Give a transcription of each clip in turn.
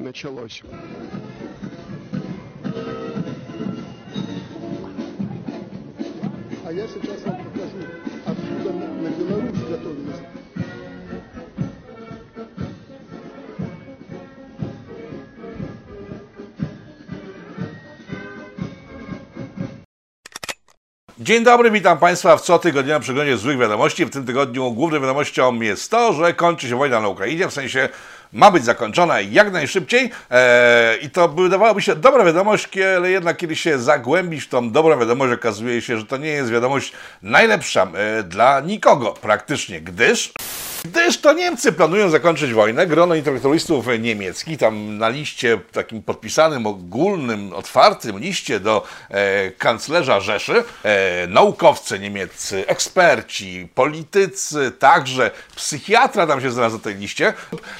началось. А я сейчас вам покажу, откуда на, на Беларусь готовились. Dzień dobry, witam Państwa w cotygodniowym przeglądzie złych wiadomości. W tym tygodniu główną wiadomością jest to, że kończy się wojna na Ukrainie, w sensie ma być zakończona jak najszybciej eee, i to by wydawałoby się dobra wiadomość, ale jednak kiedy się zagłębisz w tą dobrą wiadomość, okazuje się, że to nie jest wiadomość najlepsza e, dla nikogo praktycznie, gdyż Gdyż to Niemcy planują zakończyć wojnę, grono intelektualistów niemieckich, tam na liście takim podpisanym, ogólnym, otwartym liście do e, kanclerza Rzeszy, e, naukowcy niemieccy, eksperci, politycy, także psychiatra tam się znalazł na tej liście.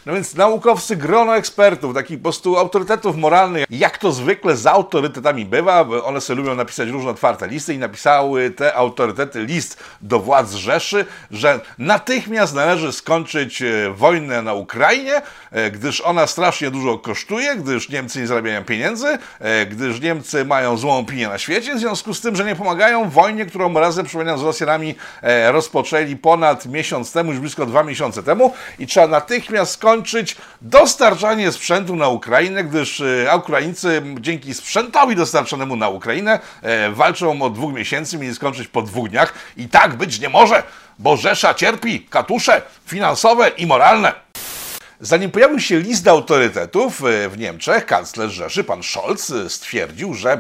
No więc naukowcy, grono ekspertów, takich po prostu autorytetów moralnych, jak to zwykle z autorytetami bywa, one sobie lubią napisać różne otwarte listy i napisały te autorytety list do władz Rzeszy, że natychmiast należy skończyć e, wojnę na Ukrainie, e, gdyż ona strasznie dużo kosztuje, gdyż Niemcy nie zarabiają pieniędzy, e, gdyż Niemcy mają złą opinię na świecie, w związku z tym, że nie pomagają wojnie, którą razem, przypominam, z Rosjanami rozpoczęli ponad miesiąc temu, już blisko dwa miesiące temu. I trzeba natychmiast skończyć dostarczanie sprzętu na Ukrainę, gdyż Ukraińcy dzięki sprzętowi dostarczonemu na Ukrainę walczą od dwóch miesięcy, mieli skończyć po dwóch dniach. I tak być nie może bo Rzesza cierpi katusze finansowe i moralne. Zanim pojawił się list autorytetów e, w Niemczech, kanclerz Rzeszy, pan Scholz, e, stwierdził, że e,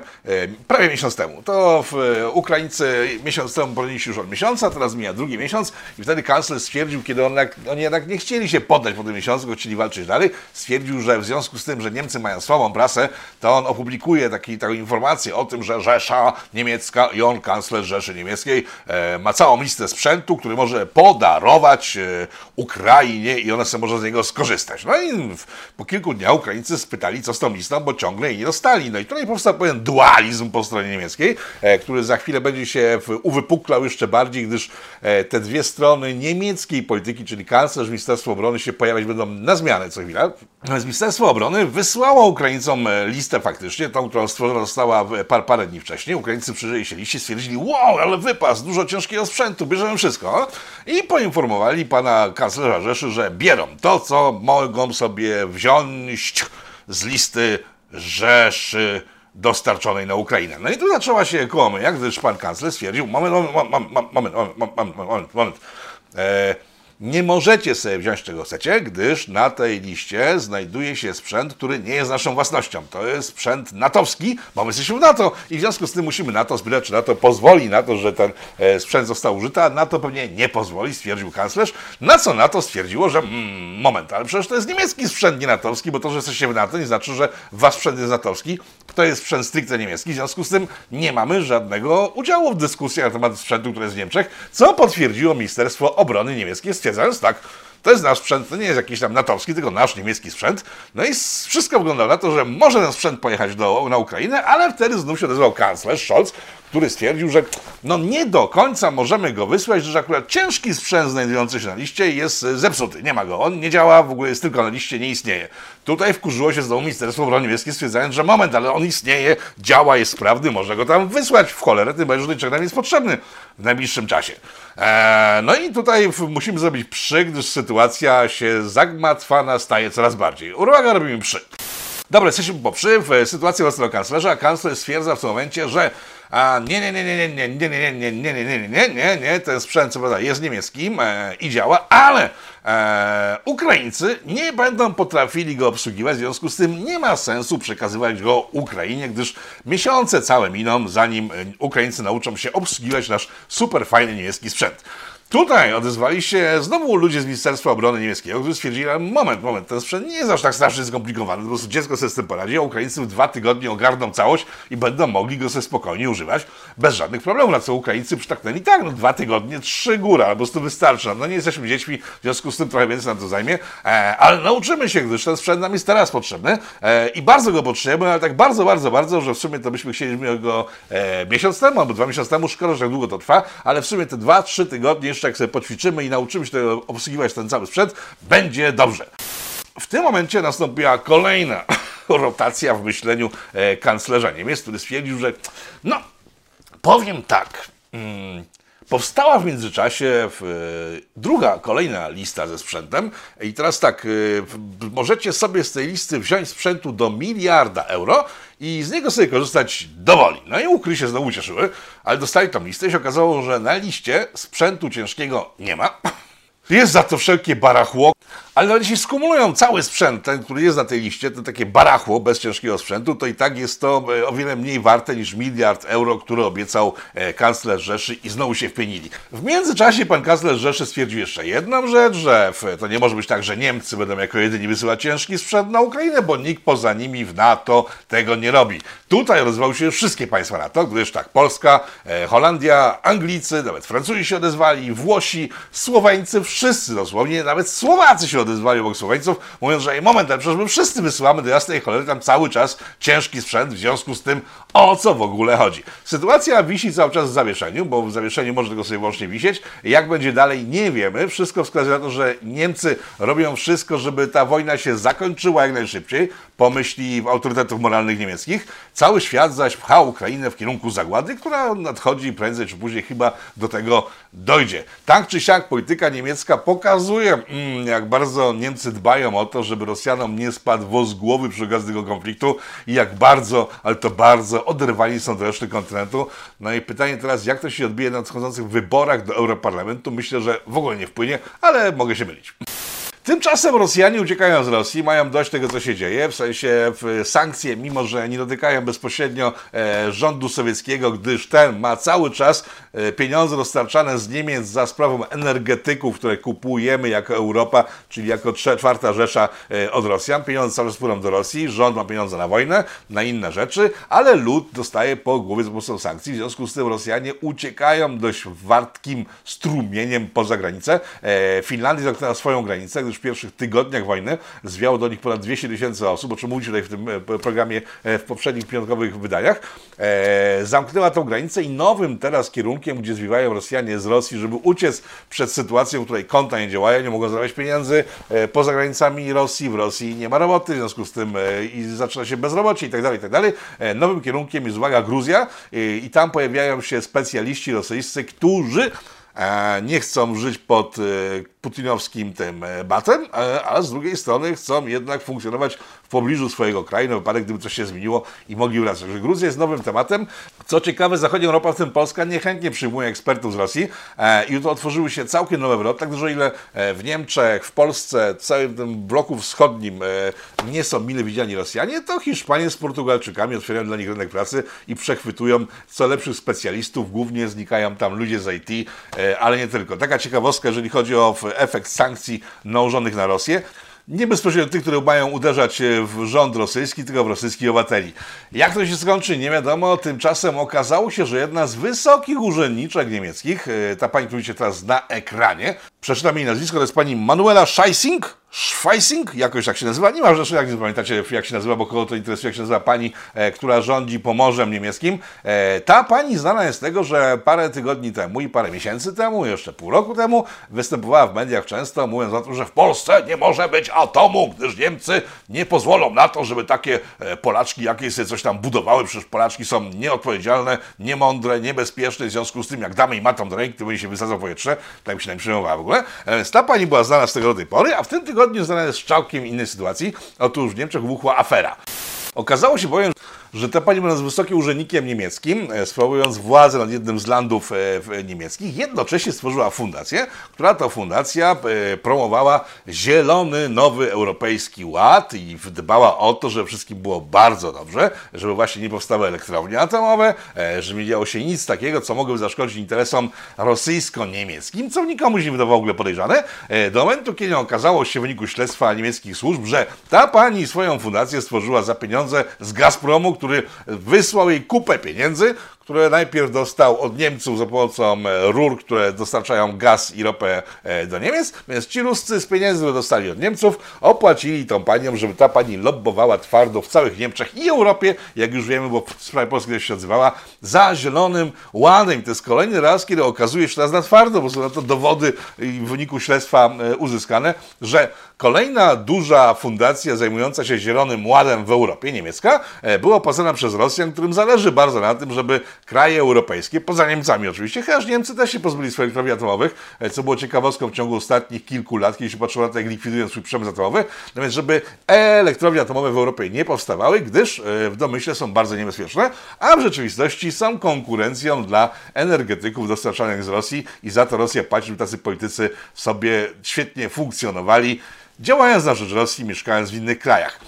prawie miesiąc temu, to Ukraińcy miesiąc temu powinni się już od miesiąca, teraz mija drugi miesiąc i wtedy kanclerz stwierdził, kiedy on, oni jednak nie chcieli się poddać po tym miesiącu, chcieli walczyć dalej, stwierdził, że w związku z tym, że Niemcy mają słabą prasę, to on opublikuje taki, taką informację o tym, że Rzesza niemiecka i on, kanclerz Rzeszy Niemieckiej, ma całą listę sprzętu, który może podarować Ukrainie i ona sobie może z niego skorzystać korzystać. No i po kilku dniach Ukraińcy spytali, co z tą listą, bo ciągle jej nie dostali. No i tutaj powstał pewien dualizm po stronie niemieckiej, e, który za chwilę będzie się uwypuklał jeszcze bardziej, gdyż e, te dwie strony niemieckiej polityki, czyli kanclerz, Ministerstwo Obrony się pojawiać będą na zmianę co chwilę. Natomiast Ministerstwo Obrony wysłało Ukraińcom e, listę faktycznie, tą, którą stworzona została par, parę dni wcześniej. Ukraińcy przyjrzeli się liście, stwierdzili, wow, ale wypas, dużo ciężkiego sprzętu, bierzemy wszystko. I poinformowali pana kanclerza Rzeszy, że bierą to, co mogą sobie wziąć z listy Rzeszy dostarczonej na Ukrainę. No i tu zaczęła się kołomyja, gdyż pan kanclerz stwierdził, moment, moment, moment, moment, moment, moment, moment, moment. E, nie możecie sobie wziąć czego chcecie, gdyż na tej liście znajduje się sprzęt, który nie jest naszą własnością. To jest sprzęt natowski, bo my jesteśmy w NATO i w związku z tym musimy NATO zbierać, czy NATO pozwoli na to, że ten e, sprzęt został użyty, a NATO pewnie nie pozwoli, stwierdził kanclerz. Na co NATO stwierdziło, że mm, moment, ale przecież to jest niemiecki sprzęt, nie natowski, bo to, że jesteście w NATO nie znaczy, że wasz sprzęt jest natowski. To jest sprzęt stricte niemiecki, w związku z tym nie mamy żadnego udziału w dyskusji na temat sprzętu, który jest w Niemczech, co potwierdziło Ministerstwo Obrony niemieckie, siedząc, tak to jest nasz sprzęt, to nie jest jakiś tam natowski, tylko nasz niemiecki sprzęt. No i wszystko wygląda na to, że może ten sprzęt pojechać do, na Ukrainę, ale wtedy znów się odezwał kanclerz Scholz, który stwierdził, że no nie do końca możemy go wysłać, że akurat ciężki sprzęt znajdujący się na liście jest zepsuty. Nie ma go, on nie działa, w ogóle jest tylko na liście, nie istnieje. Tutaj wkurzyło się znowu Ministerstwo Obrony Niemieckie, stwierdzając, że moment, ale on istnieje, działa, jest sprawny, może go tam wysłać w cholerę, tym bardziej, że niczego nam jest potrzebny w najbliższym czasie. Eee, no i tutaj musimy zrobić przy, gdyż sytuacja się zagmatwana staje coraz bardziej. Uwaga, robimy przy. Dobra, jesteśmy po przy, w sytuacji własnego kanclerza. Kanclerz stwierdza w tym momencie, że a nie, nie, nie, nie, nie, nie, nie, nie, nie, nie, nie, nie, nie, nie, nie, ten sprzęt jest niemieckim e, i działa, ale e, Ukraińcy nie będą potrafili go obsługiwać, w związku z tym nie ma sensu przekazywać go Ukrainie, gdyż miesiące całe miną, zanim Ukraińcy nauczą się obsługiwać nasz super fajny niemiecki sprzęt. Tutaj odezwali się znowu ludzie z Ministerstwa Obrony Niemieckiego, którzy stwierdzili, moment, moment, ten sprzęt nie jest aż tak strasznie skomplikowany, po prostu dziecko sobie z tym poradzi, a Ukraińcy w dwa tygodnie ogarną całość i będą mogli go sobie spokojnie używać bez żadnych problemów, na co Ukraińcy przytaknęli, tak, no dwa tygodnie, trzy góra, po prostu wystarczy, no nie jesteśmy dziećmi, w związku z tym trochę więcej nam to zajmie, e, ale nauczymy się, gdyż ten sprzęt nam jest teraz potrzebny e, i bardzo go potrzebujemy, ale tak bardzo, bardzo, bardzo, że w sumie to byśmy chcieli go e, miesiąc temu albo dwa miesiące temu, szkoda, że tak długo to trwa, ale w sumie te dwa, trzy tygodnie jeszcze jak sobie poćwiczymy i nauczymy się obsługiwać ten cały sprzęt, będzie dobrze. w tym momencie nastąpiła kolejna rotacja w myśleniu e, kanclerza Niemiec, który stwierdził, że no, powiem tak. Powstała w międzyczasie e, druga, kolejna lista ze sprzętem i teraz tak, e, możecie sobie z tej listy wziąć sprzętu do miliarda euro i z niego sobie korzystać dowoli. No i ukry się znowu cieszyły, ale dostali tą listę i się okazało, że na liście sprzętu ciężkiego nie ma. Jest za to wszelkie barachło, ale nawet jeśli skumulują cały sprzęt, ten, który jest na tej liście, to takie barachło bez ciężkiego sprzętu, to i tak jest to e, o wiele mniej warte niż miliard euro, który obiecał e, kanclerz Rzeszy i znowu się wpienili. W międzyczasie pan kanclerz Rzeszy stwierdził jeszcze jedną rzecz, że to nie może być tak, że Niemcy będą jako jedyni wysyłać ciężki sprzęt na Ukrainę, bo nikt poza nimi w NATO tego nie robi. Tutaj rozwały się wszystkie państwa NATO, gdyż tak, Polska, e, Holandia, Anglicy, nawet Francuzi się odezwali, Włosi, Słoweńcy, wszyscy dosłownie, nawet Słowacy się odezwali obok Słoweńców, mówiąc, że moment, ale przecież my wszyscy wysyłamy do jasnej cholery tam cały czas ciężki sprzęt, w związku z tym o co w ogóle chodzi. Sytuacja wisi cały czas w zawieszeniu, bo w zawieszeniu może tylko sobie wyłącznie wisieć. Jak będzie dalej, nie wiemy. Wszystko wskazuje na to, że Niemcy robią wszystko, żeby ta wojna się zakończyła jak najszybciej, po myśli autorytetów moralnych niemieckich. Cały świat zaś pcha Ukrainę w kierunku zagłady, która nadchodzi prędzej czy później chyba do tego dojdzie. Tak czy siak polityka niemiecka pokazuje, mm, jak bardzo Niemcy dbają o to, żeby Rosjanom nie spadł woz głowy przy okazji tego konfliktu i jak bardzo, ale to bardzo oderwani są do reszty kontynentu. No i pytanie teraz, jak to się odbije na nadchodzących wyborach do Europarlamentu? Myślę, że w ogóle nie wpłynie, ale mogę się mylić. Tymczasem Rosjanie uciekają z Rosji, mają dość tego, co się dzieje, w sensie sankcje, mimo że nie dotykają bezpośrednio e, rządu sowieckiego, gdyż ten ma cały czas e, pieniądze dostarczane z Niemiec za sprawą energetyków, które kupujemy jako Europa, czyli jako czwarta Rzesza e, od Rosjan. Pieniądze cały czas płyną do Rosji, rząd ma pieniądze na wojnę, na inne rzeczy, ale lud dostaje po głowie za pomocą sankcji. W związku z tym Rosjanie uciekają dość wartkim strumieniem poza granicę. Finlandia zamknęła swoją granicę, gdyż w pierwszych tygodniach wojny zwiało do nich ponad 200 tysięcy osób, o czym mówicie tutaj w tym e, programie e, w poprzednich piątkowych wydaniach. E, zamknęła tą granicę i nowym teraz kierunkiem, gdzie zwiwają Rosjanie z Rosji, żeby uciec przed sytuacją, w której konta nie działają, nie mogą zarabiać pieniędzy e, poza granicami Rosji, w Rosji nie ma roboty, w związku z tym e, i zaczyna się bezrobocie i tak dalej, i tak. E, Nowym kierunkiem jest, uwaga, Gruzja i tam pojawiają się specjaliści rosyjscy, którzy nie chcą żyć pod e, putinowskim tym e, batem, e, a z drugiej strony chcą jednak funkcjonować pobliżu swojego kraju, na wypadek gdyby coś się zmieniło i mogli wracać. Także Gruzja jest nowym tematem. Co ciekawe, zachodnia Europa, w tym Polska, niechętnie przyjmuje ekspertów z Rosji e, i to otworzyły się całkiem nowe wrota, tak dużo ile e, w Niemczech, w Polsce, w całym tym bloku wschodnim e, nie są mile widziani Rosjanie, to Hiszpanie z Portugalczykami otwierają dla nich rynek pracy i przechwytują co lepszych specjalistów, głównie znikają tam ludzie z IT, e, ale nie tylko. Taka ciekawostka, jeżeli chodzi o efekt sankcji nałożonych na Rosję, nie bezpośrednio tych, które mają uderzać e, w rząd rosyjski, tylko w rosyjskich obywateli. Jak to się skończy, nie wiadomo. Tymczasem okazało się, że jedna z wysokich urzędniczek niemieckich, e, ta pani, którą widzicie teraz na ekranie, przeczytam jej nazwisko, to jest pani Manuela Scheissing, Schweissing, jakoś tak się nazywa, nie ma rzeczy, jak nie pamiętacie jak się nazywa, bo kogo to interesuje, jak się nazywa pani, e, która rządzi Pomorzem niemieckim. E, ta pani znana jest z tego, że parę tygodni temu i parę miesięcy temu, jeszcze pół roku temu, występowała w mediach często, mówiąc o tym, że w Polsce nie może być atomu, gdyż Niemcy nie pozwolą na to, żeby takie e, Polaczki jakieś sobie coś tam budowały, przecież Polaczki są nieodpowiedzialne, niemądre, niebezpieczne, w związku z tym, jak damy im atom do ręki, to będzie się wysadzał powietrze, tak mi się nie przejmowała w ogóle. E, Więc ta pani była znana z tego do tej pory, a w tym tygodniu znana jest z całkiem innej sytuacji. Otóż w Niemczech wybuchła afera. Okazało się bowiem, że ta pani będąc wysokim urzędnikiem niemieckim, e, sprawując władzę nad jednym z landów e, w- niemieckich, jednocześnie stworzyła fundację, która to fundacja e, promowała zielony, nowy europejski ład i dbała o to, żeby wszystkim było bardzo dobrze, żeby właśnie nie powstały elektrownie atomowe, e, że nie działo się nic takiego, co mogłoby zaszkodzić interesom rosyjsko-niemieckim, co nikomu nie wydawało w ogóle podejrzane, e, do momentu, kiedy okazało się w wyniku śledztwa niemieckich służb, że ta pani swoją fundację stworzyła za pieniądze z Gazpromu, który wysłał jej kupę pieniędzy, które najpierw dostał od Niemców za pomocą e, rur, które dostarczają gaz i ropę e, do Niemiec, więc ci Ruscy z pieniędzy, które dostali od Niemców, opłacili tą panią, żeby ta pani lobbowała twardo w całych Niemczech i Europie, jak już wiemy, bo w sprawie polskiej się odzywała, za zielonym ładem. To jest kolejny raz, kiedy okazuje się teraz na twardo, bo są na to dowody w wyniku śledztwa e, uzyskane, że kolejna duża fundacja zajmująca się zielonym ładem w Europie, niemiecka, była opłacana przez Rosjan, którym zależy bardzo na tym, żeby kraje europejskie, poza Niemcami oczywiście, chociaż Niemcy też się pozbyli swoich elektrowni atomowych, e, co było ciekawostką w ciągu ostatnich kilku lat, kiedy się patrzyło na to, jak likwidują swój przemysł atomowy, natomiast żeby elektrownie atomowe w Europie nie powstawały, gdyż e, w domyśle są bardzo niebezpieczne, a w rzeczywistości są konkurencją dla energetyków dostarczanych z Rosji i za to Rosja płaci, żeby tacy politycy sobie świetnie funkcjonowali, działając na rzecz Rosji, mieszkając w innych krajach.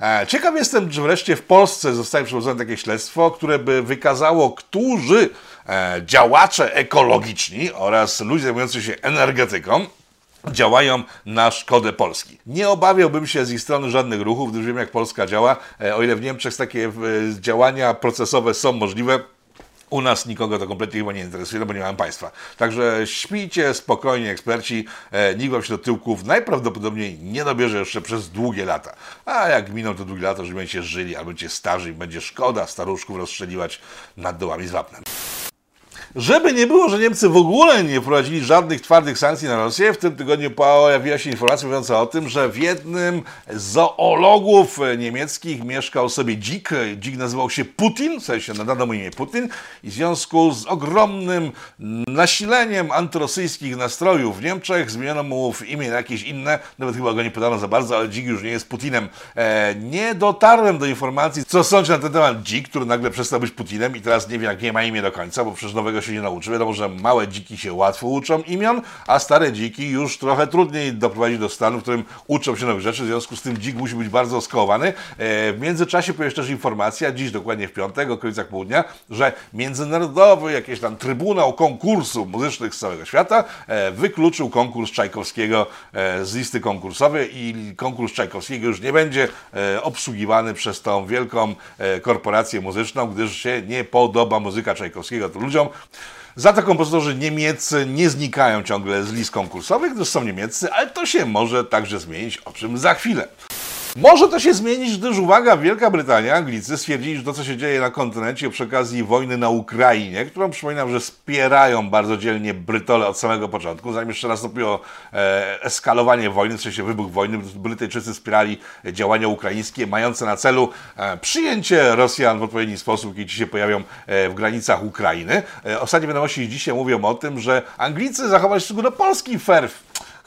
E, ciekaw jestem, czy wreszcie w Polsce zostaje przeprowadzone takie śledztwo, które by wykazało, którzy e, działacze ekologiczni oraz ludzie zajmujący się energetyką działają na szkodę Polski. Nie obawiałbym się z ich strony żadnych ruchów, gdyż wiem jak Polska działa. E, o ile w Niemczech takie działania procesowe są możliwe, u nas nikogo to kompletnie chyba nie interesuje, no bo nie mamy państwa. Także śpijcie spokojnie, eksperci. E, nikt wam się do tyłków najprawdopodobniej nie dobierze jeszcze przez długie lata. A jak miną te długie lata, że będziecie żyli albo będziecie starzy i będzie szkoda staruszków rozstrzeliwać nad dołami z wapnem. Żeby nie było, że Niemcy w ogóle nie wprowadzili żadnych twardych sankcji na Rosję, w tym tygodniu pojawiła się informacja mówiąca o tym, że w jednym z zoologów niemieckich mieszkał sobie dzik. Dzik nazywał się Putin, w sensie nadano mu imię Putin i w związku z ogromnym nasileniem antyrosyjskich nastrojów w Niemczech zmieniono mu w imię na jakieś inne, nawet chyba go nie podano za bardzo, ale dzik już nie jest Putinem. E, nie dotarłem do informacji, co sądzi na ten temat dzik, który nagle przestał być Putinem i teraz nie wiem, jakie ma imię do końca, bo przecież nowego się nie nauczy. Wiadomo, że małe dziki się łatwo uczą imion, a stare dziki już trochę trudniej doprowadzić do stanu, w którym uczą się nowych rzeczy. W związku z tym dzik musi być bardzo skołowany. E, w międzyczasie pojawiła się też informacja, dziś dokładnie w piątek, okolicach południa, że międzynarodowy jakiś tam trybunał konkursu muzycznych z całego świata e, wykluczył konkurs Czajkowskiego e, z listy konkursowej i konkurs Czajkowskiego już nie będzie obsługiwany przez tą wielką korporację muzyczną, gdyż się nie podoba muzyka Czajkowskiego to ludziom. Za to kompozytorzy niemieccy nie znikają ciągle z list konkursowych, gdyż są niemieccy, ale to się może także zmienić, o czym za chwilę. Może to się zmienić, gdyż uwaga, Wielka Brytania, Anglicy stwierdzili, że to, co się dzieje na kontynencie przy okazji wojny na Ukrainie, którą przypominam, że wspierają bardzo dzielnie Brytole od samego początku, zanim jeszcze nastąpiło e, eskalowanie wojny, w sensie wybuch wojny, Brytyjczycy wspierali działania ukraińskie mające na celu e, przyjęcie Rosjan w odpowiedni sposób, kiedy się pojawią e, w granicach Ukrainy. Ostatnie wiadomości dzisiaj mówią o tym, że Anglicy zachowali się do Polski fair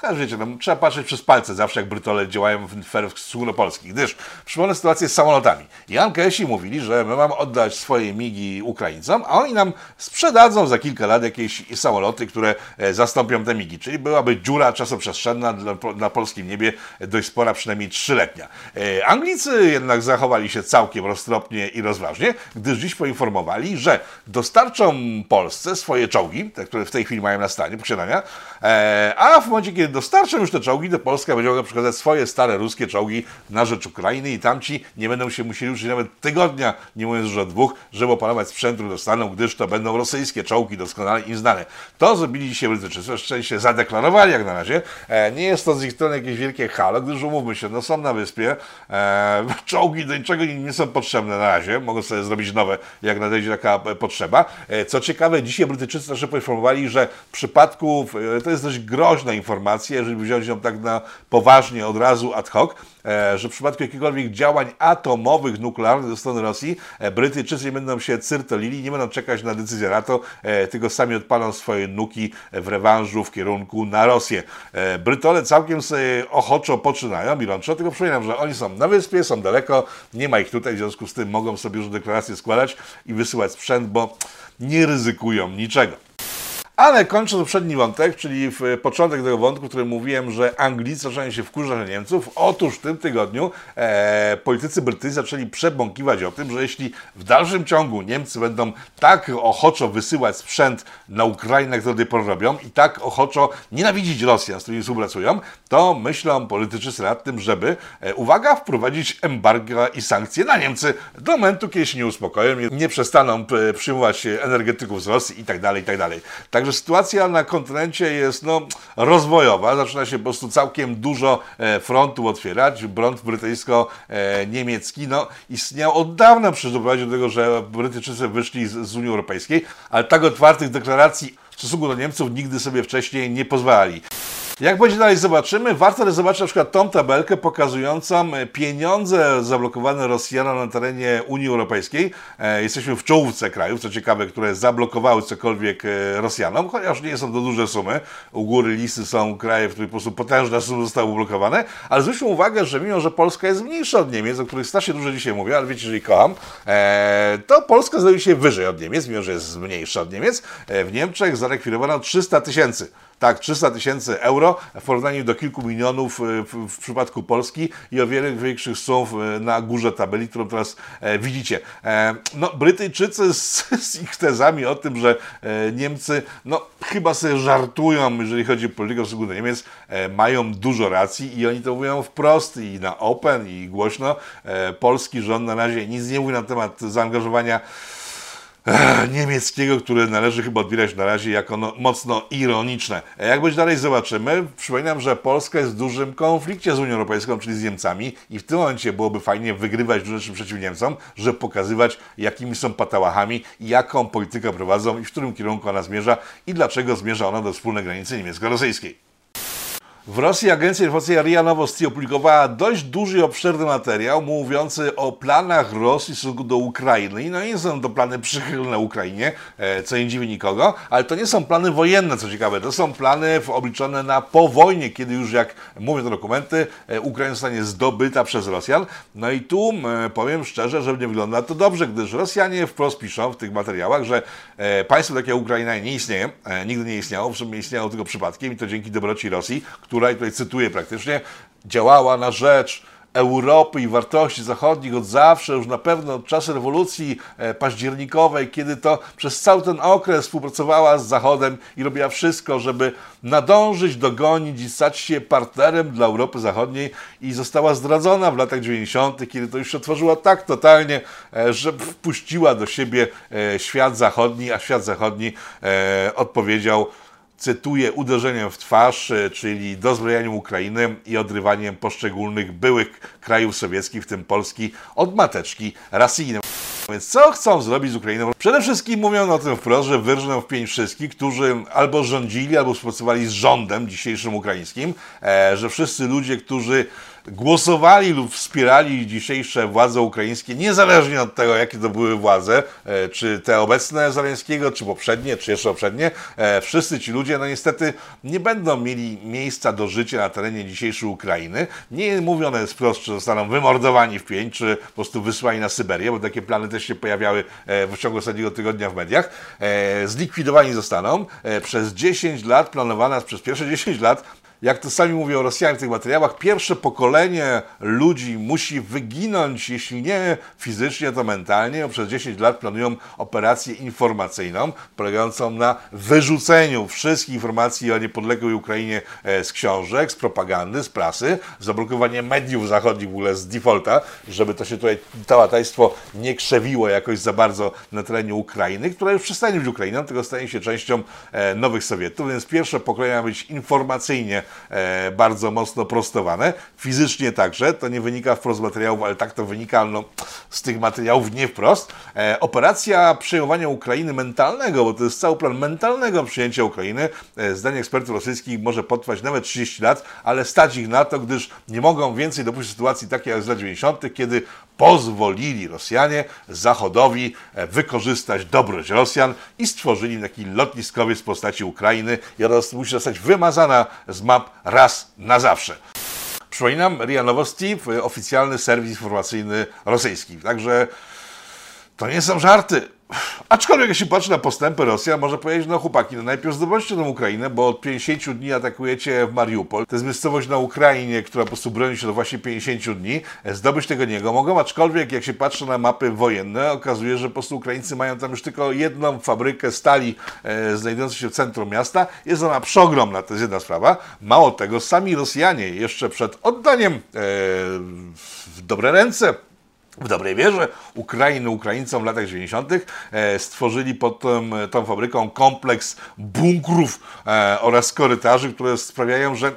Chociaż wiecie, no, trzeba patrzeć przez palce zawsze, jak Brytole działają w ferach sługopolskich. Gdyż przypomnę sytuację z samolotami. Jan Kesi mówili, że my mamy oddać swoje migi Ukraińcom, a oni nam sprzedadzą za kilka lat jakieś samoloty, które e, zastąpią te migi. Czyli byłaby dziura czasoprzestrzenna na polskim niebie dość spora, przynajmniej trzyletnia. E, Anglicy jednak zachowali się całkiem roztropnie i rozważnie, gdyż dziś poinformowali, że dostarczą Polsce swoje czołgi, te, które w tej chwili mają na stanie posiadania, e, a w momencie, kiedy kiedy dostarczą już te czołgi, to Polska będzie mogła przekazać swoje stare ruskie czołgi na rzecz Ukrainy i tamci nie będą się musieli uczyć nawet tygodnia, nie mówiąc już o dwóch, żeby opanować sprzęt, który dostaną, gdyż to będą rosyjskie czołgi doskonale im znane. To zrobili dzisiaj Brytyjczycy, szczęście zadeklarowali jak na razie. E, nie jest to z ich strony jakieś wielkie halo, gdyż umówmy się, no są na wyspie, e, czołgi do niczego nie są potrzebne na razie, mogą sobie zrobić nowe, jak nadejdzie taka potrzeba. E, co ciekawe, dzisiaj Brytyjczycy też poinformowali, że w przypadku, to jest dość groźna informacja, informację, jeżeli wziąć ją tak na poważnie od razu ad hoc, e, że w przypadku jakichkolwiek działań atomowych, nuklearnych ze strony Rosji, e, Brytyjczycy nie będą się cyrtolili, nie będą czekać na decyzję NATO, e, tylko sami odpalą swoje nuki w rewanżu w kierunku na Rosję. Brytole całkiem sobie ochoczo poczynają, milączo, tylko przypominam, że oni są na wyspie, są daleko, nie ma ich tutaj, w związku z tym mogą sobie już deklaracje składać i wysyłać sprzęt, bo nie ryzykują niczego. Ale kończąc poprzedni wątek, czyli w początek tego wątku, w którym mówiłem, że Anglicy zaczynają się wkurzać na Niemców, otóż w tym tygodniu e, politycy brytyjscy zaczęli przebąkiwać o tym, że jeśli w dalszym ciągu Niemcy będą tak ochoczo wysyłać sprzęt na Ukrainę, jak to do tej pory robią, i tak ochoczo nienawidzić Rosjan, z którymi współpracują, to myślą politycy nad tym, żeby, e, uwaga, wprowadzić embargo i sankcje na Niemcy do momentu, kiedy się nie uspokoją, nie- nie przestaną przyjmować energetyków z Rosji i tak dalej, i tak dalej. Także sytuacja na kontynencie jest no, rozwojowa, zaczyna się po prostu całkiem dużo e, frontów otwierać. Front brytyjsko-niemiecki no, istniał od dawna, przecież doprowadził do tego, że Brytyjczycy wyszli z, z Unii Europejskiej, ale tak otwartych deklaracji w stosunku do Niemców nigdy sobie wcześniej nie pozwalali. Jak będzie dalej zobaczymy, warto też zobaczyć na przykład tą tabelkę pokazującą e, pieniądze zablokowane Rosjanom na terenie Unii Europejskiej. E, Jesteśmy w czołówce krajów, co ciekawe, które zablokowały cokolwiek e, Rosjanom, chociaż nie są to duże sumy. U góry listy są kraje, w których po prostu potężne sumy zostały ublokowane, ale zwróćmy uwagę, że mimo, że Polska jest mniejsza od Niemiec, o których strasznie dużo dzisiaj mówię, ale wiecie, że ich kocham, to Polska znajduje się wyżej od Niemiec, mimo, że jest mniejsza od Niemiec. W Niemczech zarekwirowano 300 tysięcy. Tak, 300 tysięcy euro w porównaniu do kilku milionów e, w, w przypadku Polski i o wiele większych sum e, na górze tabeli, którą teraz e, widzicie. E, no, Brytyjczycy z, z ich tezami o tym, że e, Niemcy no, chyba sobie żartują, jeżeli chodzi o politykę stosunku do Niemiec, e, mają dużo racji i oni to mówią wprost i na open i głośno. Polski rząd na razie nic nie mówi na temat zaangażowania niemieckiego, które należy chyba odbierać na razie jako no, mocno ironiczne. Jak być dalej zobaczymy, przypominam, że Polska jest w dużym konflikcie z Unią Europejską, czyli z Niemcami i w tym momencie byłoby fajnie wygrywać duże rzeczy przeciw Niemcom, żeby pokazywać, jakimi są patałachami jaką politykę prowadzą i w którym kierunku ona zmierza i dlaczego zmierza ona do wspólnej granicy niemiecko-rosyjskiej. W Rosji agencja informacyjna RIA Novosti opublikowała dość duży i obszerny materiał mówiący o planach Rosji w stosunku do Ukrainy. I no nie są to plany przychylne Ukrainie, e, co nie dziwi nikogo, ale to nie są plany wojenne, co ciekawe. To są plany obliczone na po wojnie, kiedy już, jak mówią te dokumenty, e, Ukraina zostanie zdobyta przez Rosjan. No i tu powiem szczerze, że nie wygląda to dobrze, gdyż Rosjanie wprost piszą w tych materiałach, że e, państwo takie jak Ukraina nie istnieje, nigdy nie istniało, w sumie istniało tylko przypadkiem i to dzięki dobroci Rosji, która, i tutaj cytuję praktycznie, działała na rzecz Europy i wartości zachodnich od zawsze, już na pewno od czasu rewolucji e, październikowej, kiedy to przez cały ten okres współpracowała z Zachodem i robiła wszystko, żeby nadążyć, dogonić i stać się partnerem dla Europy Zachodniej i została zdradzona w latach 90., kiedy to już się otworzyła tak totalnie, e, że wpuściła do siebie e, świat zachodni, a świat zachodni odpowiedział cytuję, uderzeniem w twarz, e, czyli dozbrojeniem Ukrainy i odrywaniem poszczególnych byłych krajów sowieckich, w tym Polski, od mateczki rasyjnej. Więc co chcą zrobić z Ukrainą? Przede wszystkim mówią o tym wprost, że wyrżną w pięć wszystkich, którzy albo rządzili, albo współpracowali z rządem dzisiejszym ukraińskim, e, że wszyscy ludzie, którzy głosowali lub wspierali dzisiejsze władze ukraińskie, niezależnie od tego, jakie to były władze, e, czy te obecne Zaleńskiego, czy poprzednie, czy jeszcze poprzednie, e, wszyscy ci ludzie, no niestety, nie będą mieli miejsca do życia na terenie dzisiejszej Ukrainy. Nie mówione jest wprost, czy zostaną wymordowani w pięć, czy po prostu wysłani na Syberię, bo takie plany też się pojawiały e, w ciągu ostatniego tygodnia w mediach. Zlikwidowani zostaną. Przez 10 lat, planowana przez pierwsze 10 lat, jak to sami mówią Rosjanie w tych materiałach, pierwsze pokolenie ludzi musi wyginąć, jeśli nie fizycznie, to mentalnie. Przez 10 lat planują operację informacyjną, polegającą na wyrzuceniu wszystkich informacji o niepodległej Ukrainie e, z książek, z propagandy, z prasy, zablokowanie mediów zachodnich w ogóle z defaulta, żeby to się tutaj tałataństwo nie krzewiło jakoś za bardzo na terenie Ukrainy, która już przestanie być Ukrainą, tylko stanie się częścią e, nowych Sowietów, więc pierwsze pokolenie ma być informacyjnie bardzo mocno prostowane, fizycznie także, to nie wynika wprost z materiałów, ale tak to wynika no, z tych materiałów nie wprost. E, operacja przejmowania Ukrainy mentalnego, bo to jest cały plan mentalnego przyjęcia Ukrainy, e, zdaniem ekspertów rosyjskich może potrwać nawet 30 lat, ale stać ich na to, gdyż nie mogą więcej dopuścić sytuacji takiej jak z lat 90., kiedy pozwolili Rosjanie Zachodowi e, wykorzystać dobroć Rosjan i stworzyli taki lotniskowiec w postaci Ukrainy i ona musi zostać wymazana z map raz na zawsze. Przypominam, RIA Nowosti, oficjalny serwis informacyjny rosyjski. Także to nie są żarty. Aczkolwiek jeśli patrzy na postępy Rosja, może powiedzieć, no chłopaki, no najpierw zdobądźcie tą Ukrainę, bo od 50 dni atakujecie w Mariupol. To jest miejscowość na Ukrainie, która po prostu broni się do właśnie 50 dni. Zdobyć tego nie mogą, aczkolwiek jak się patrzy na mapy wojenne, okazuje, że po prostu Ukraińcy mają tam już tylko jedną fabrykę stali e, znajdującą się w centrum miasta. Jest ona przeogromna, to jest jedna sprawa. Mało tego, sami Rosjanie jeszcze przed oddaniem e, w dobre ręce w dobrej wierze Ukrainy Ukraińcom w latach 90. E, stworzyli pod tą, tą fabryką kompleks bunkrów e, oraz korytarzy, które sprawiają, że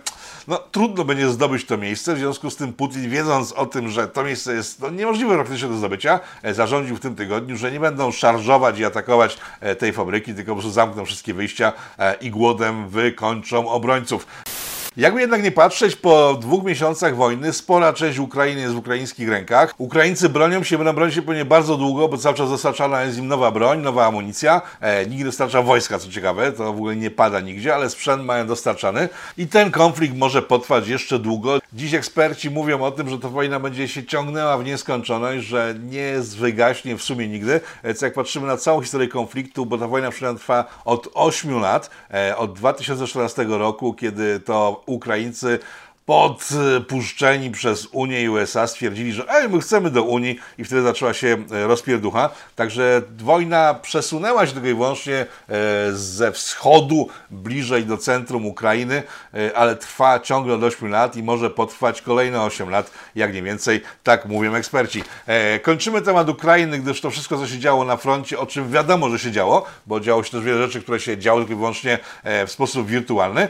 no, trudno będzie zdobyć to miejsce. W związku z tym Putin, wiedząc o tym, że to miejsce jest no, niemożliwe praktycznie do zdobycia, e, zarządził w tym tygodniu, że nie będą szarżować i atakować tej fabryki, tylko po prostu zamkną wszystkie wyjścia i głodem wykończą obrońców. Jakby jednak nie patrzeć, po dwóch miesiącach wojny spora część Ukrainy jest w ukraińskich rękach. Ukraińcy bronią się, będą bronić się pewnie bardzo długo, bo cały czas dostarczana jest im nowa broń, nowa amunicja. E, nikt dostarcza wojska, co ciekawe, to w ogóle nie pada nigdzie, ale sprzęt mają dostarczany. I ten konflikt może potrwać jeszcze długo. Dziś eksperci mówią o tym, że ta wojna będzie się ciągnęła w nieskończoność, że nie wygaśnie w sumie nigdy. E, co jak patrzymy na całą historię konfliktu, bo ta wojna trwa od 8 lat, e, od 2014 roku, kiedy to Ukraińcy podpuszczeni przez Unię i USA stwierdzili, że ej, my chcemy do Unii i wtedy zaczęła się e, rozpierducha. Także wojna przesunęła się tylko i wyłącznie e, ze wschodu bliżej do centrum Ukrainy, e, ale trwa ciągle od 8 lat i może potrwać kolejne 8 lat, jak nie więcej, tak mówią eksperci. Kończymy temat Ukrainy, gdyż to wszystko, co się działo na froncie, o czym wiadomo, że się działo, bo działo się też wiele rzeczy, które się działy tylko i wyłącznie w sposób wirtualny.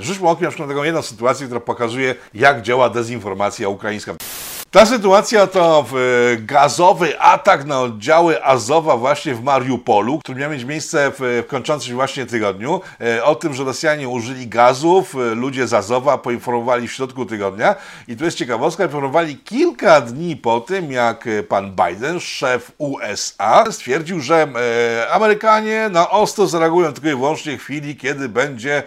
Rzućmy okiem na przykład na taką jedną sytuację, która pokazuje, pokazuje, jak działa dezinformacja ukraińska. Ta sytuacja to e, gazowy atak na oddziały Azowa właśnie w Mariupolu, który miał mieć miejsce w, kończącym właśnie tygodniu. E, o tym, że Rosjanie użyli gazów, e, ludzie z Azowa poinformowali w środku tygodnia. I tu jest ciekawostka, informowali kilka dni po tym, jak pan Biden, szef USA, stwierdził, że Amerykanie na ostro zareagują tylko i wyłącznie w chwili, kiedy będzie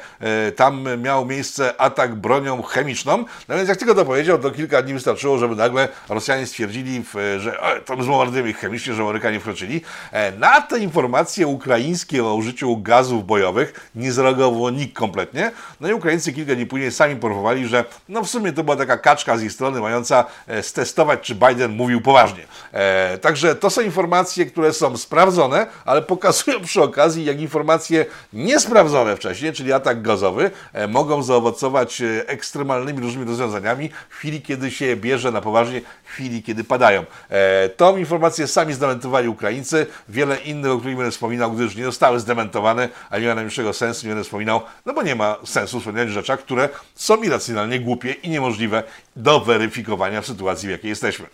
tam miał miejsce atak bronią chemiczną. No więc jak tylko to powiedział, to kilka dni wystarczyło, żeby nagle nagle Rosjanie stwierdzili, że o, to zbombardujemy ich chemicznie, że Amerykanie wkroczyli. E, na te informacje ukraińskie o użyciu gazów bojowych nie zareagował nikt kompletnie. No i Ukraińcy kilka dni później sami porównowali, że no w sumie to była taka kaczka z ich strony mająca e, stestować, czy Biden mówił poważnie. E, także to są informacje, które są sprawdzone, ale pokazują przy okazji, jak informacje niesprawdzone wcześniej, czyli atak gazowy, mogą zaowocować ekstremalnymi różnymi rozwiązaniami w chwili, kiedy się bierze na poważnie poważnie w chwili, kiedy padają. E, tą informację sami zdementowali Ukraińcy, wiele innych, o których będę wspominał, gdyż nie zostały zdementowane, a nie ma najmniejszego sensu, nie będę wspominał, no bo nie ma sensu wspominać rzeczach, które są irracjonalnie głupie i niemożliwe do weryfikowania w sytuacji, w jakiej jesteśmy.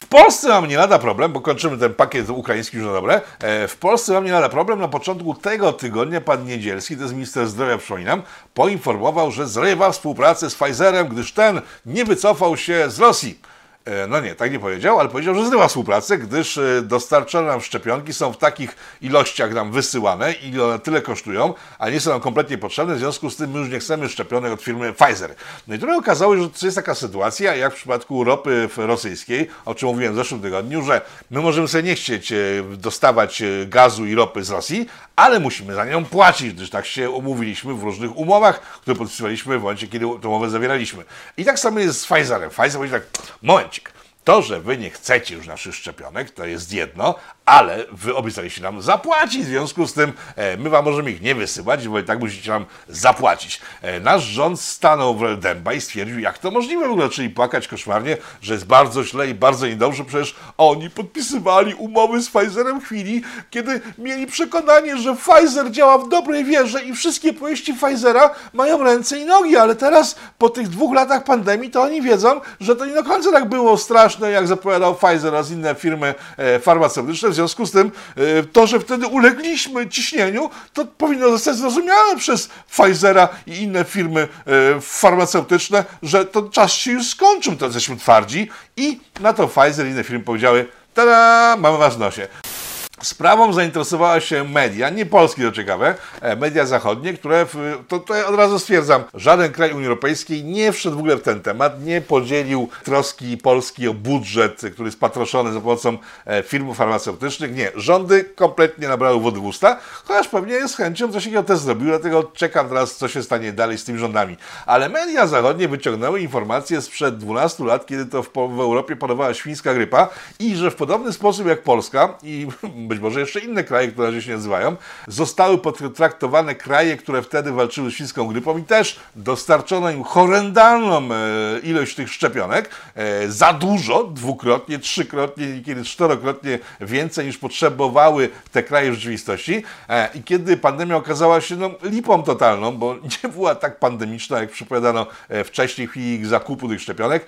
W Polsce mam nie lada problem, bo kończymy ten pakiet ukraiński już na dobre. E, w Polsce mam nie lada problem. Na początku tego tygodnia pan Niedzielski, to jest minister zdrowia, przypominam, poinformował, że zrywa współpracę z Pfizerem, gdyż ten nie wycofał się z Rosji. E, no nie, tak nie powiedział, ale powiedział, że zrywa współpracę, gdyż e, dostarczane nam szczepionki są w takich ilościach nam wysyłane i one tyle kosztują, a nie są nam kompletnie potrzebne, w związku z tym my już nie chcemy szczepionek od firmy Pfizer. No i tutaj okazało się, że jest taka sytuacja, jak w przypadku ropy rosyjskiej, o czym mówiłem w zeszłym tygodniu, że my możemy sobie nie chcieć e, dostawać gazu i ropy z Rosji, ale musimy za nią płacić, gdyż tak się umówiliśmy w różnych umowach, które podpisywaliśmy w momencie, kiedy tę umowę zawieraliśmy. I tak samo jest z Pfizerem. Pfizer mówi tak, momencik, to, że wy nie chcecie już naszych szczepionek, to jest jedno, ale wy obiecaliście nam zapłacić, w związku z tym e, my wam możemy ich nie wysyłać, bo i tak musicie nam zapłacić. E, nasz rząd stanął w dęba i stwierdził, jak to możliwe w ogóle, czyli płakać koszmarnie, że jest bardzo źle i bardzo niedobrze, przecież oni podpisywali umowy z Pfizerem w chwili, kiedy mieli przekonanie, że Pfizer działa w dobrej wierze i wszystkie powieści Pfizera mają ręce i nogi, ale teraz po tych dwóch latach pandemii to oni wiedzą, że to nie do końca tak było straszne, jak zapowiadał Pfizer oraz inne firmy e, farmaceutyczne, związku z tym e, to, że wtedy ulegliśmy ciśnieniu, to powinno zostać zrozumiane przez Pfizera i inne firmy e, farmaceutyczne, że to czas się już skończył, to jesteśmy twardzi i na to Pfizer i inne firmy powiedziały tada, mamy was w nosie. Sprawą zainteresowała się media, nie polskie to ciekawe, e, media zachodnie, które, w, to, to ja od razu stwierdzam, żaden kraj Unii Europejskiej nie wszedł w ogóle w ten temat, nie podzielił troski Polski o budżet, który jest patroszony za pomocą e, firm farmaceutycznych. Nie, rządy kompletnie nabrały wody w usta, chociaż pewnie z chęcią coś takiego też zrobił, dlatego czekam teraz, co się stanie dalej z tymi rządami. Ale media zachodnie wyciągnęły informacje sprzed 12 lat, kiedy to w, w Europie panowała świńska grypa i że w podobny sposób jak Polska i być może jeszcze inne kraje, które się nazywają, zostały potraktowane kraje, które wtedy walczyły z świńską grypą i też dostarczono im horrendalną e, ilość tych szczepionek, e, za dużo, dwukrotnie, trzykrotnie, niekiedy czterokrotnie więcej niż potrzebowały te kraje w rzeczywistości. E, I kiedy pandemia okazała się no, lipą totalną, bo nie była tak pandemiczna, jak przepowiadano wcześniej w chwili zakupu tych szczepionek,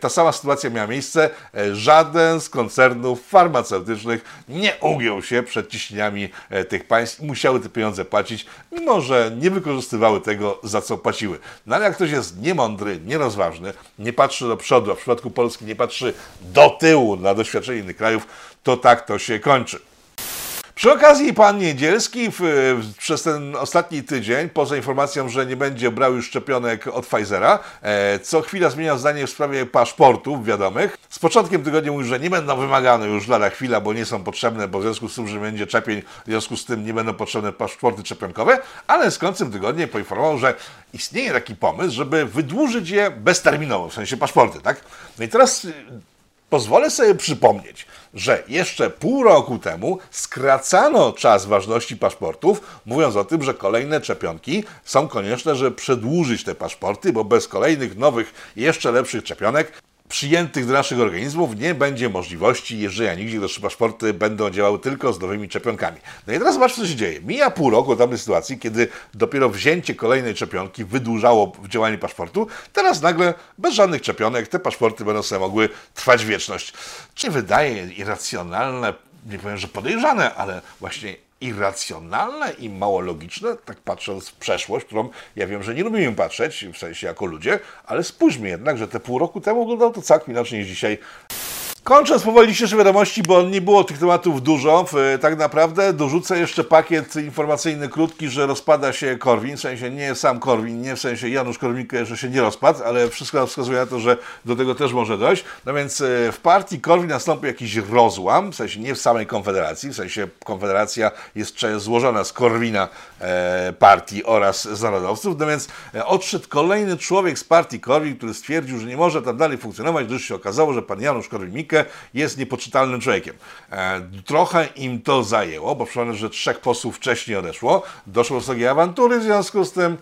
ta sama sytuacja miała miejsce. Żaden z koncernów farmaceutycznych nie ugiął się przed ciśnieniami e, tych państw i musiały te pieniądze płacić, mimo że nie wykorzystywały tego, za co płaciły. No ale jak ktoś jest niemądry, nierozważny, nie patrzy do przodu, a w przypadku Polski nie patrzy do tyłu na doświadczenie innych krajów, to tak to się kończy. Przy okazji pan Niedzielski w, w, przez ten ostatni tydzień, poza informacją, że nie będzie brał już szczepionek od Pfizera, e, co chwila zmienia zdanie w sprawie paszportów wiadomych. Z początkiem tygodnia mówił, że nie będą wymagane już lada chwila, bo nie są potrzebne, bo w związku z tym, że będzie czepień, w związku z tym nie będą potrzebne paszporty szczepionkowe, ale z końcem tygodnia poinformował, że istnieje taki pomysł, żeby wydłużyć je bezterminowo, w sensie paszporty, tak? No i teraz Pozwolę sobie przypomnieć, że jeszcze pół roku temu skracano czas ważności paszportów, mówiąc o tym, że kolejne czepionki są konieczne, żeby przedłużyć te paszporty, bo bez kolejnych nowych, jeszcze lepszych czepionek przyjętych do naszych organizmów nie będzie możliwości jeżdżenia nigdzie, gdyż paszporty będą działały tylko z nowymi czepionkami. No i teraz zobaczcie, co się dzieje. Mija pół roku od tamtej sytuacji, kiedy dopiero wzięcie kolejnej czepionki wydłużało działanie paszportu. Teraz nagle, bez żadnych czepionek, te paszporty będą sobie mogły trwać wieczność. Czy wydaje irracjonalne, nie powiem, że podejrzane, ale właśnie irracjonalne i mało logiczne, tak patrząc w przeszłość, którą ja wiem, że nie lubimy patrzeć, w sensie jako ludzie, ale spójrzmy jednak, że te pół roku temu wyglądało to całkiem inaczej niż dzisiaj. Kończąc powoli dzisiejsze wiadomości, bo nie było tych tematów dużo, tak naprawdę dorzucę jeszcze pakiet informacyjny krótki, że rozpada się Korwin, w sensie nie sam Korwin, nie w sensie Janusz Korwin że się nie rozpadł, ale wszystko wskazuje na to, że do tego też może dojść. No więc e, w partii Korwin nastąpił jakiś rozłam, w sensie nie w samej Konfederacji, w sensie Konfederacja jest złożona z Korwina e, partii oraz z narodowców, no więc e, odszedł kolejny człowiek z partii Korwin, który stwierdził, że nie może tam dalej funkcjonować, gdyż się okazało, że pan Janusz Korwin-Mikke jest niepoczytalnym człowiekiem. E, trochę im to zajęło, bo przypomnę, że trzech posłów wcześniej odeszło, doszło do takiej awantury w związku z tym,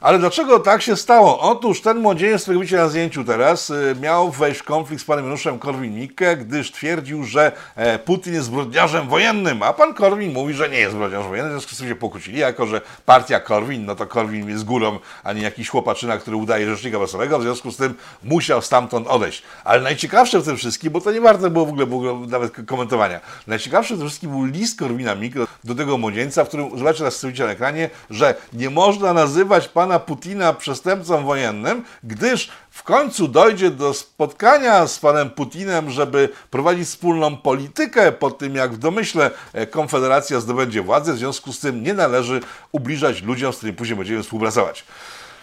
ale dlaczego tak się stało? Otóż ten młodzieniec, którego widzicie na zdjęciu teraz, y, miał wejść w konflikt z panem Januszem Korwin-Mikke, gdyż twierdził, że e, Putin jest zbrodniarzem wojennym, a pan Korwin mówi, że nie jest zbrodniarzem wojennym, w związku z tym się pokłócili, jako że partia Korwin, no to Korwin jest górą, a nie jakiś chłopaczyna, który udaje rzecznika wesołego, w związku z tym musiał stamtąd odejść. Ale najciekawsze w tym wszystkim, bo to nie warto było w ogóle, w ogóle nawet komentowania, najciekawsze w tym wszystkim był list Korwina-Mikke do tego młodzieńca, w którym, zobaczcie teraz na ekranie, że nie można nazywać pana pana Putina przestępcą wojennym, gdyż w końcu dojdzie do spotkania z panem Putinem, żeby prowadzić wspólną politykę po tym, jak w domyśle e, Konfederacja zdobędzie władzę. W związku z tym nie należy ubliżać ludziom, z którymi później będziemy współpracować.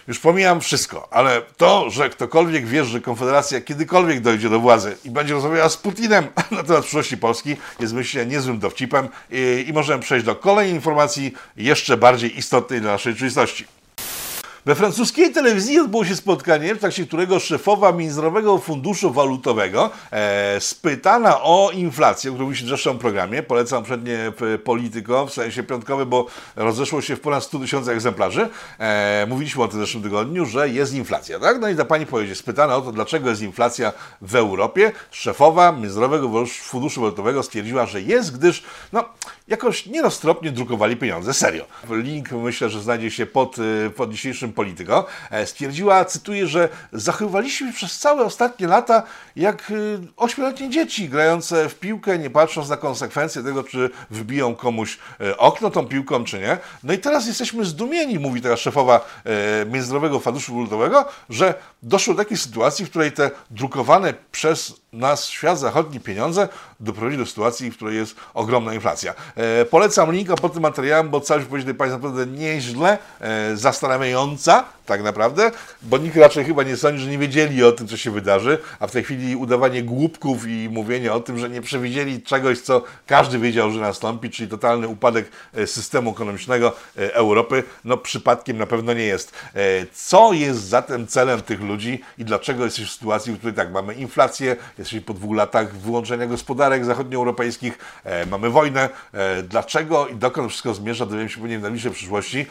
Już pomijam wszystko, ale to, że ktokolwiek wierzy, że Konfederacja kiedykolwiek dojdzie do władzy i będzie rozmawiała z Putinem na temat przyszłości Polski, jest myślę niezłym dowcipem i, i możemy przejść do kolejnej informacji, jeszcze bardziej istotnej dla naszej rzeczywistości. We francuskiej telewizji odbyło się spotkanie, w trakcie którego szefowa Międzynarodowego Funduszu Walutowego e, spytana o inflację, o której mówiliśmy w zeszłym programie, polecam przednie Polityko, w sensie piątkowy, bo rozeszło się w ponad 100 tysięcy egzemplarzy. E, mówiliśmy o tym w zeszłym tygodniu, że jest inflacja, tak? No i ta pani powiedzieć, spytana o to, dlaczego jest inflacja w Europie, szefowa Międzynarodowego Funduszu Walutowego stwierdziła, że jest, gdyż no, jakoś nieroztropnie drukowali pieniądze, serio. Link myślę, że znajdzie się pod, e, pod dzisiejszym Polityko, e, stwierdziła, cytuję, że zachowywaliśmy przez całe ostatnie lata jak y, ośmioletnie dzieci grające w piłkę, nie patrząc na konsekwencje tego, czy wbiją komuś e, okno tą piłką, czy nie. No i teraz jesteśmy zdumieni, mówi teraz szefowa e, Międzynarodowego Funduszu Walutowego, że doszło do takiej sytuacji, w której te drukowane przez na świat zachodni pieniądze doprowadzi do sytuacji, w której jest ogromna inflacja. E, polecam linka pod tym materiałem, bo całość wypowiedź Państwa naprawdę nieźle, e, zastanawiająca tak naprawdę, bo nikt raczej chyba nie sądzi, że nie wiedzieli o tym, co się wydarzy, a w tej chwili udawanie głupków i mówienie o tym, że nie przewidzieli czegoś, co każdy wiedział, że nastąpi, czyli totalny upadek e, systemu ekonomicznego e, Europy, no przypadkiem na pewno nie jest. E, Co jest zatem celem tych ludzi i dlaczego jesteśmy w sytuacji, w której tak, mamy inflację, jesteśmy po dwóch latach wyłączenia gospodarek zachodnioeuropejskich, mamy wojnę, dlaczego i dokąd wszystko zmierza, dowiemy się pewnie w najbliższej przyszłości,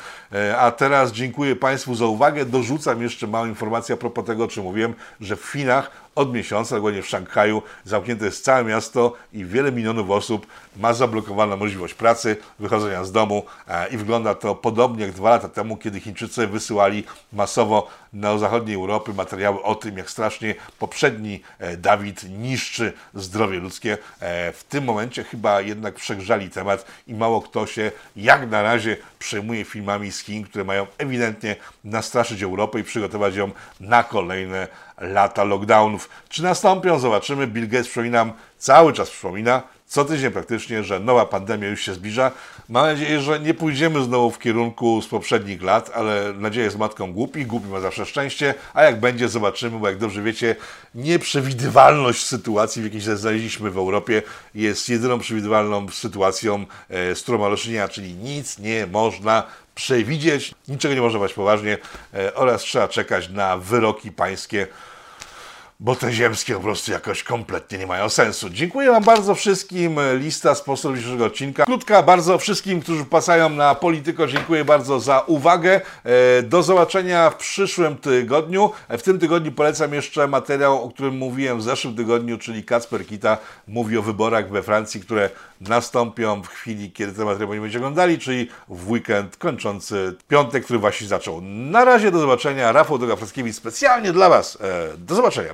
a teraz dziękuję Państwu za uwagę, dorzucam jeszcze małą informację a propos tego, o czym mówiłem, że w Chinach od miesiąca, dokładnie w Szanghaju, zamknięte jest całe miasto i wiele milionów osób ma zablokowaną możliwość pracy, wychodzenia z domu e, i wygląda to podobnie jak dwa lata temu, kiedy Chińczycy wysyłali masowo na zachodniej Europy materiały o tym, jak strasznie poprzedni e, Dawid niszczy zdrowie ludzkie. E, W tym momencie chyba jednak przegrzali temat i mało kto się jak na razie przejmuje filmami z Chin, które mają ewidentnie nastraszyć Europę i przygotować ją na kolejne lata lockdownów. Czy nastąpią? Zobaczymy. Bill Gates, przypominam, cały czas przypomina, co tydzień praktycznie, że nowa pandemia już się zbliża. Mam nadzieję, że nie pójdziemy znowu w kierunku z poprzednich lat, ale nadzieja jest matką głupi, głupi ma zawsze szczęście, a jak będzie, zobaczymy, bo jak dobrze wiecie, nieprzewidywalność sytuacji, w jakiej się znaleźliśmy w Europie, jest jedyną przewidywalną sytuacją, e, z którą ma czyli nic nie można przewidzieć, niczego nie można brać poważnie e, oraz trzeba czekać na wyroki pańskie bo te ziemskie po prostu jakoś kompletnie nie mają sensu. Dziękuję Wam bardzo wszystkim. Lista sponsorów dzisiejszego odcinka. Krótka bardzo wszystkim, którzy pasają na Polityko. Dziękuję bardzo za uwagę. E, Do zobaczenia w przyszłym tygodniu. E, W tym tygodniu polecam jeszcze materiał, o którym mówiłem w zeszłym tygodniu, czyli Kacper Kita mówi o wyborach we Francji, które nastąpią w chwili, kiedy ten materiał nie będzie oglądali, czyli w weekend kończący piątek, który właśnie zaczął. Na razie, do zobaczenia. Rafał Dogafreckiewicz specjalnie dla Was. E, Do zobaczenia.